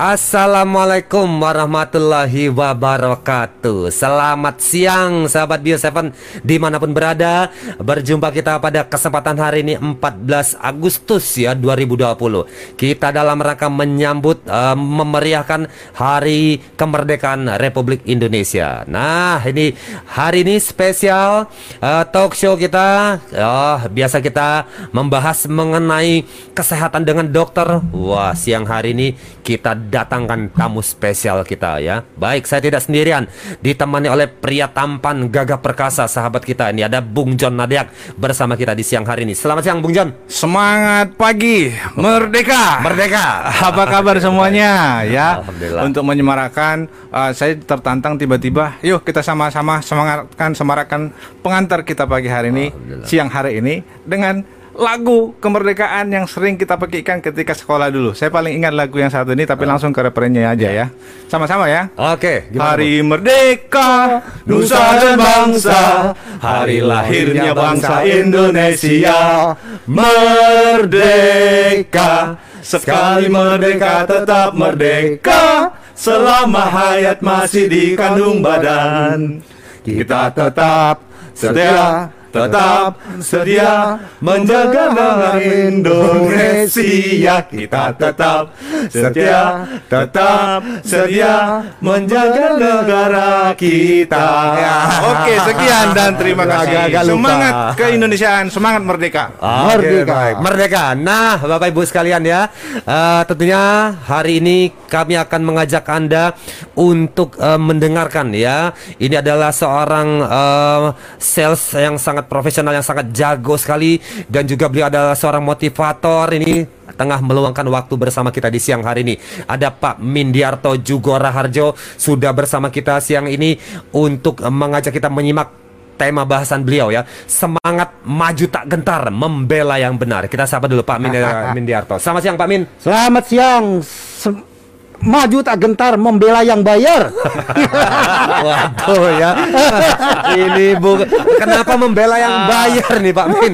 Assalamualaikum warahmatullahi wabarakatuh. Selamat siang sahabat Bio 7 Di mana pun berada. Berjumpa kita pada kesempatan hari ini 14 Agustus ya 2020 Kita dalam rangka menyambut uh, Memeriahkan hari kemerdekaan Republik Indonesia. Nah ini hari ini spesial uh, Talk show kita. Oh, Biasa kita membahas mengenai Kesehatan dengan dokter. Wah siang hari ini kita datangkan tamu spesial kita ya. Baik, saya tidak sendirian, ditemani oleh pria tampan gagah perkasa sahabat kita ini ada Bung John Nadiak bersama kita di siang hari ini. Selamat siang Bung John. Semangat pagi, merdeka. Merdeka. Apa kabar semuanya ya? Alhamdulillah. Untuk menyemarakan uh, saya tertantang tiba-tiba, yuk kita sama-sama semangatkan semarakan pengantar kita pagi hari ini, siang hari ini dengan lagu kemerdekaan yang sering kita pekikan ketika sekolah dulu. Saya paling ingat lagu yang satu ini, tapi langsung ke referennya aja ya. Sama-sama ya. Oke. Hari merdeka, nusa dan bangsa, hari lahirnya bangsa Indonesia. Merdeka, sekali merdeka tetap merdeka, selama hayat masih di kandung badan. Kita tetap setia tetap sedia menjaga negara Indonesia. Kita tetap setia tetap sedia menjaga negara kita. Ya. oke sekian dan terima kasih. agak, agak semangat keindonesiaan semangat merdeka. Ah, merdeka. baik. merdeka. Nah bapak ibu sekalian ya uh, tentunya hari ini kami akan mengajak anda untuk uh, mendengarkan ya. Ini adalah seorang uh, sales yang sangat sangat profesional yang sangat jago sekali dan juga beliau adalah seorang motivator ini tengah meluangkan waktu bersama kita di siang hari ini. Ada Pak Mindiarto Jugora Harjo sudah bersama kita siang ini untuk mengajak kita menyimak tema bahasan beliau ya. Semangat maju tak gentar, membela yang benar. Kita sapa dulu Pak Min Mindiarto. Selamat siang Pak Min. Selamat siang. Sem maju tak gentar membela yang bayar. Waduh ya. Ini bu, kenapa membela yang bayar nih Pak Min?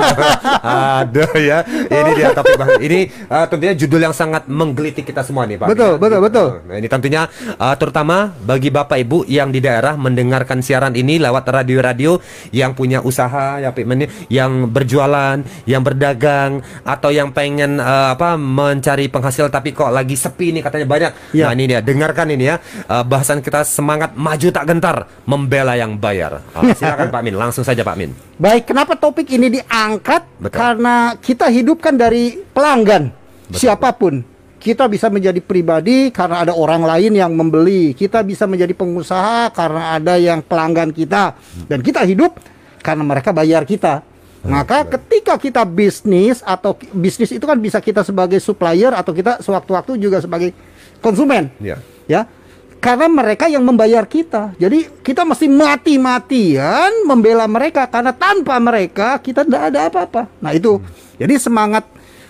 Aduh ya. Ini dia topik bang. Ini uh, tentunya judul yang sangat menggelitik kita semua nih Pak. Betul, Min. betul, betul. Nah, ini tentunya uh, terutama bagi Bapak Ibu yang di daerah mendengarkan siaran ini lewat radio-radio yang punya usaha ya Pak Min, yang berjualan, yang berdagang atau yang pengen uh, apa mencari penghasil tapi kok lagi sepi nih katanya banyak Ya. Nah ini dia, dengarkan ini ya uh, bahasan kita semangat maju tak gentar, membela yang bayar. Uh, silakan Pak Min, langsung saja Pak Min. Baik, kenapa topik ini diangkat? Betul. Karena kita hidupkan dari pelanggan, Betul. siapa pun. Kita bisa menjadi pribadi karena ada orang lain yang membeli. Kita bisa menjadi pengusaha karena ada yang pelanggan kita. Dan kita hidup karena mereka bayar kita. Maka ketika kita bisnis atau bisnis itu kan bisa kita sebagai supplier atau kita sewaktu-waktu juga sebagai konsumen. Ya. Ya. Karena mereka yang membayar kita. Jadi kita mesti mati-matian membela mereka karena tanpa mereka kita tidak ada apa-apa. Nah, itu. Hmm. Jadi semangat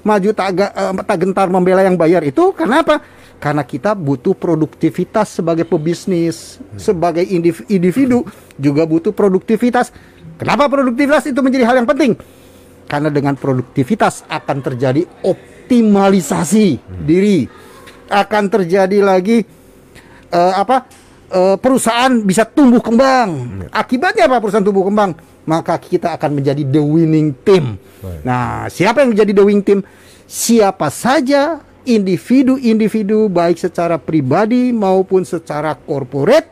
maju tak, uh, tak gentar membela yang bayar itu karena apa? Karena kita butuh produktivitas sebagai pebisnis, hmm. sebagai individu juga butuh produktivitas. Kenapa produktivitas itu menjadi hal yang penting? Karena dengan produktivitas akan terjadi optimalisasi hmm. diri akan terjadi lagi uh, apa uh, perusahaan bisa tumbuh kembang. Akibatnya apa perusahaan tumbuh kembang? Maka kita akan menjadi the winning team. Nah, siapa yang menjadi the winning team? Siapa saja individu-individu baik secara pribadi maupun secara korporat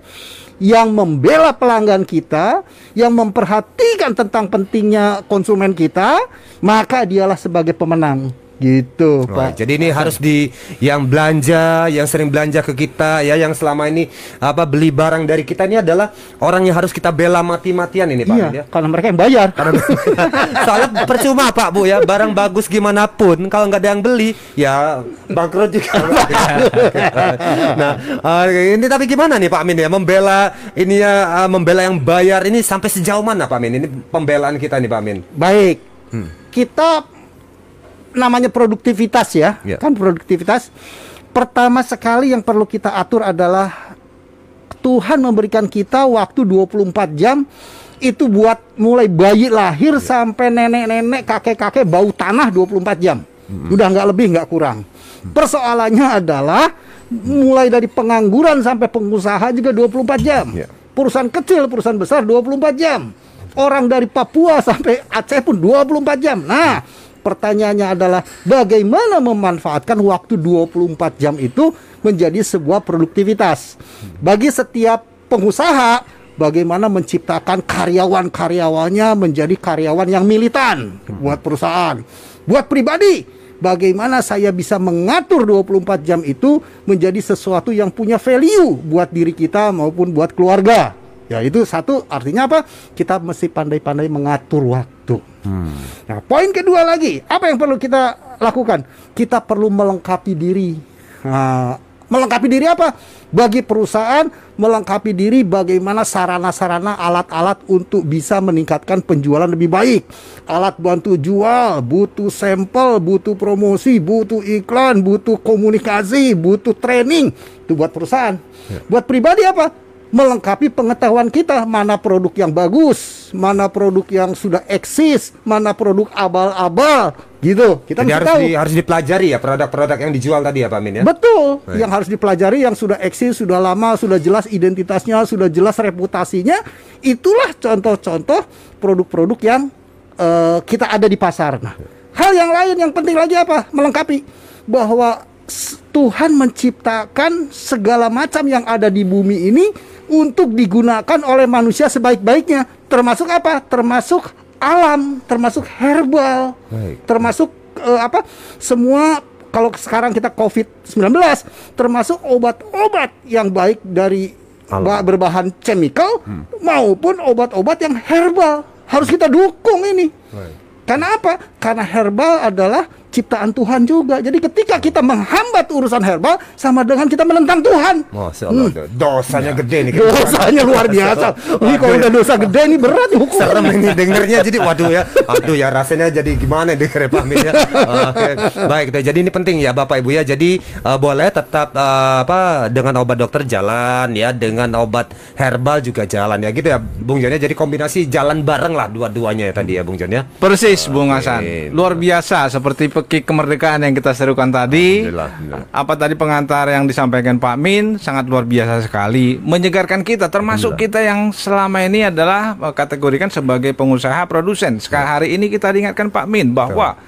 yang membela pelanggan kita, yang memperhatikan tentang pentingnya konsumen kita, maka dialah sebagai pemenang. Gitu, oh, Pak. Jadi ini harus di yang belanja, yang sering belanja ke kita ya, yang selama ini apa beli barang dari kita ini adalah orang yang harus kita bela mati-matian ini, Pak. Iya, ya. karena mereka yang bayar. Karena soalnya percuma, Pak, Bu ya, barang bagus gimana pun kalau nggak ada yang beli, ya bangkrut juga. nah, uh, ini tapi gimana nih Pak Amin ya membela ini ya uh, membela yang bayar ini sampai sejauh mana Pak Amin? Ini pembelaan kita nih Pak Amin. Baik. Hmm. Kita namanya produktivitas ya, yeah. kan produktivitas. Pertama sekali yang perlu kita atur adalah Tuhan memberikan kita waktu 24 jam itu buat mulai bayi lahir yeah. sampai nenek-nenek, kakek-kakek bau tanah 24 jam. Mm -hmm. Udah nggak lebih nggak kurang. Mm. Persoalannya adalah mulai dari pengangguran sampai pengusaha juga 24 jam. Ya. Perusahaan kecil, perusahaan besar 24 jam. Orang dari Papua sampai Aceh pun 24 jam. Nah, pertanyaannya adalah bagaimana memanfaatkan waktu 24 jam itu menjadi sebuah produktivitas. Bagi setiap pengusaha, bagaimana menciptakan karyawan-karyawannya menjadi karyawan yang militan buat perusahaan. Buat pribadi, bagaimana saya bisa mengatur 24 jam itu menjadi sesuatu yang punya value buat diri kita maupun buat keluarga. Ya itu satu artinya apa? Kita mesti pandai-pandai mengatur waktu. Nah poin kedua lagi, apa yang perlu kita lakukan? Kita perlu melengkapi diri. Nah, melengkapi diri apa? Bagi perusahaan melengkapi diri bagaimana sarana-sarana alat-alat untuk bisa meningkatkan penjualan lebih baik. Alat bantu jual, butuh sampel, butuh promosi, butuh iklan, butuh komunikasi, butuh training. Itu buat perusahaan. Buat pribadi apa? melengkapi pengetahuan kita mana produk yang bagus, mana produk yang sudah eksis, mana produk abal-abal, gitu. Kita Jadi harus tahu. di, harus dipelajari ya produk-produk yang dijual tadi ya Pak Min ya. Betul, Baik. yang harus dipelajari yang sudah eksis, sudah lama, sudah jelas identitasnya, sudah jelas reputasinya. Itulah contoh-contoh produk-produk yang eh, kita ada di pasar. Nah, hal yang lain yang penting lagi apa? Melengkapi bahwa Tuhan menciptakan segala macam yang ada di bumi ini untuk digunakan oleh manusia sebaik-baiknya. Termasuk apa? Termasuk alam, termasuk herbal, Baik. termasuk eh, apa? Semua kalau sekarang kita COVID-19 termasuk obat-obat yang baik dari Alam. ba- berbahan chemical maupun obat-obat yang herbal. Harus kita dukung ini. Karena apa? Karena herbal adalah ciptaan Tuhan juga. Jadi ketika kita menghambat urusan herbal sama dengan kita menentang Tuhan. Masya Allah, dosanya gede nih. Hmm. Dosanya luar biasa. Ini kalau udah dosa gede ini berat hukum. Serem ini dengernya jadi waduh ya. Aduh ya rasanya jadi gimana denger Pak ya. Oke. Baik, deh. jadi ini penting ya Bapak Ibu ya. Jadi eh, boleh tetap eh, apa dengan obat dokter jalan ya, dengan obat herbal juga jalan ya gitu ya Bung Jon ya. Jadi kombinasi jalan bareng lah dua-duanya ya tadi ya Bung Jon ya. Persis Bung. Hasan. Luar biasa seperti pekik kemerdekaan yang kita serukan tadi. Alhamdulillah, alhamdulillah. Apa tadi pengantar yang disampaikan Pak Min sangat luar biasa sekali, menyegarkan kita termasuk kita yang selama ini adalah eh, kategorikan sebagai pengusaha produsen. Sekarang hari ini kita diingatkan Pak Min bahwa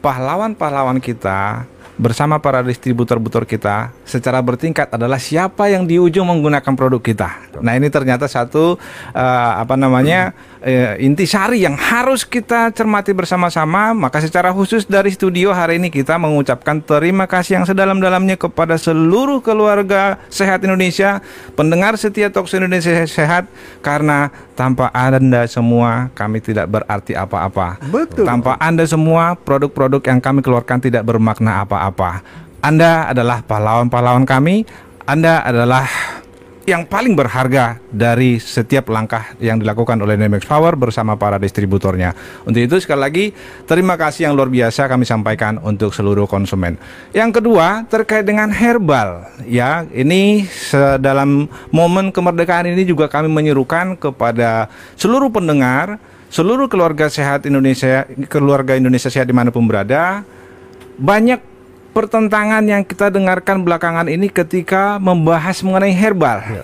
pahlawan-pahlawan kita bersama para distributor-butor kita secara bertingkat adalah siapa yang di ujung menggunakan produk kita. Nah ini ternyata satu eh, apa namanya eh, intisari yang harus kita cermati bersama-sama. Maka secara khusus dari studio hari ini kita mengucapkan terima kasih yang sedalam-dalamnya kepada seluruh keluarga sehat Indonesia, pendengar setia Talks Indonesia Sehat karena tanpa anda semua kami tidak berarti apa-apa. Betul. Tanpa anda semua produk-produk yang kami keluarkan tidak bermakna apa-apa. Anda adalah pahlawan-pahlawan kami. Anda adalah yang paling berharga dari setiap langkah yang dilakukan oleh Nemex Power bersama para distributornya. Untuk itu sekali lagi terima kasih yang luar biasa kami sampaikan untuk seluruh konsumen. Yang kedua terkait dengan herbal ya ini dalam momen kemerdekaan ini juga kami menyerukan kepada seluruh pendengar, seluruh keluarga sehat Indonesia, keluarga Indonesia sehat di mana pun berada, banyak pertentangan yang kita dengarkan belakangan ini ketika membahas mengenai herbal.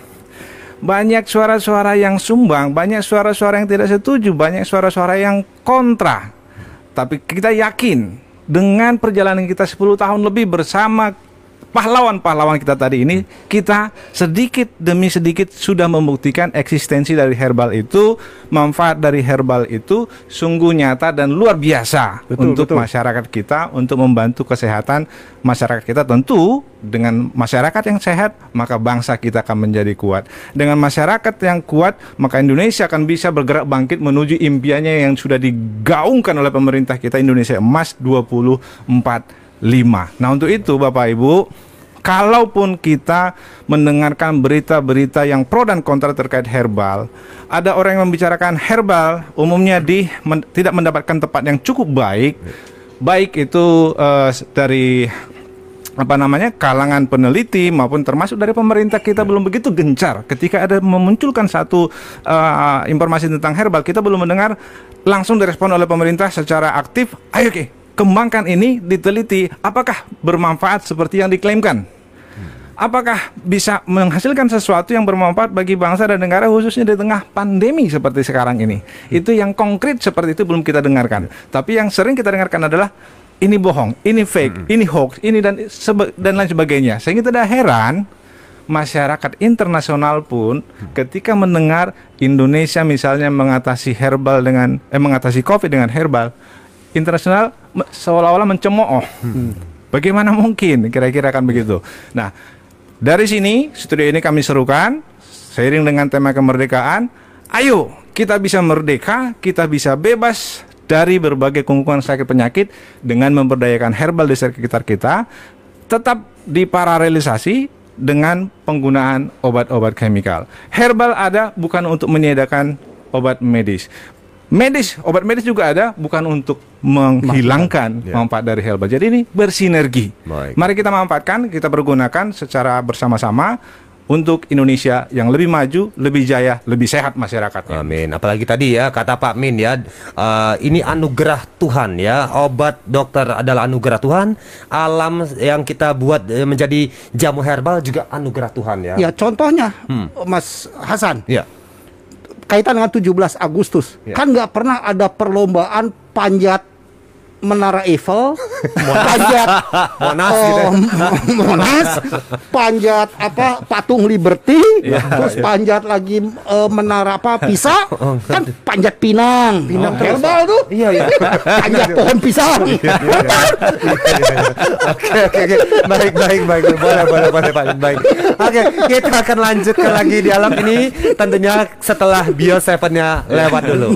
Banyak suara-suara yang sumbang, banyak suara-suara yang tidak setuju, banyak suara-suara yang kontra. Tapi kita yakin dengan perjalanan kita 10 tahun lebih bersama pahlawan-pahlawan kita tadi ini, kita sedikit demi sedikit sudah membuktikan eksistensi dari herbal itu, manfaat dari herbal itu sungguh nyata dan luar biasa Betul, untuk betul. masyarakat kita untuk membantu kesehatan masyarakat kita. Tentu dengan masyarakat yang sehat maka bangsa kita akan menjadi kuat. Dengan masyarakat yang kuat maka Indonesia akan bisa bergerak bangkit menuju impiannya yang sudah digaungkan oleh pemerintah kita Indonesia emas 2045 nah untuk itu Bapak Ibu Kalaupun kita mendengarkan berita-berita yang pro dan kontra terkait herbal, ada orang yang membicarakan herbal umumnya di men- tidak mendapatkan tempat yang cukup baik, baik itu eh, dari apa namanya kalangan peneliti maupun termasuk dari pemerintah kita belum begitu gencar. Ketika ada memunculkan satu eh, informasi tentang herbal kita belum mendengar langsung direspon oleh pemerintah secara aktif ayo oke kembangkan ini diteliti apakah bermanfaat seperti yang diklaimkan apakah bisa menghasilkan sesuatu yang bermanfaat bagi bangsa dan negara khususnya di tengah pandemi seperti sekarang ini. Itu yang konkret seperti itu belum kita dengarkan. Tapi yang sering kita dengarkan adalah ini bohong, ini fake, ini hoax, ini dan dan lain sebagainya. Sehingga tidak heran masyarakat internasional pun ketika mendengar Indonesia misalnya mengatasi herbal dengan eh mengatasi Covid dengan herbal, internasional seolah-olah mencemooh. Hmm. Bagaimana mungkin kira-kira akan begitu. Nah, dari sini studio ini kami serukan seiring dengan tema kemerdekaan, ayo kita bisa merdeka, kita bisa bebas dari berbagai kungkungan sakit penyakit dengan memberdayakan herbal di sekitar kita, tetap diparalelisasi dengan penggunaan obat-obat chemical. Herbal ada bukan untuk menyediakan obat medis. Medis, obat medis juga ada bukan untuk menghilangkan ya. manfaat dari herbal. Jadi ini bersinergi. Baik. Mari kita manfaatkan, kita pergunakan secara bersama-sama untuk Indonesia yang lebih maju, lebih jaya, lebih sehat masyarakatnya. Amin. Apalagi tadi ya kata Pak Min ya, uh, ini anugerah Tuhan ya. Obat dokter adalah anugerah Tuhan. Alam yang kita buat eh, menjadi jamu herbal juga anugerah Tuhan ya. Ya contohnya, hmm. Mas Hasan. Ya. Kaitan dengan 17 Agustus, ya. kan nggak pernah ada perlombaan panjat Menara Eiffel, panjat. Monas, gitu. Ya. Monas, panjat apa? Patung Liberty, ya, terus ya. panjat lagi uh, menara apa? Pisa, oh, kan panjat Pinang, Pinang oh, herbal tuh, iya iya, panjat pohon pisang. Iya, iya, iya. Oke oke oke, baik baik baik, boleh boleh boleh pak, baik. Oke, kita akan lanjutkan lagi dialog ini. Tentunya setelah bio sevennya lewat dulu.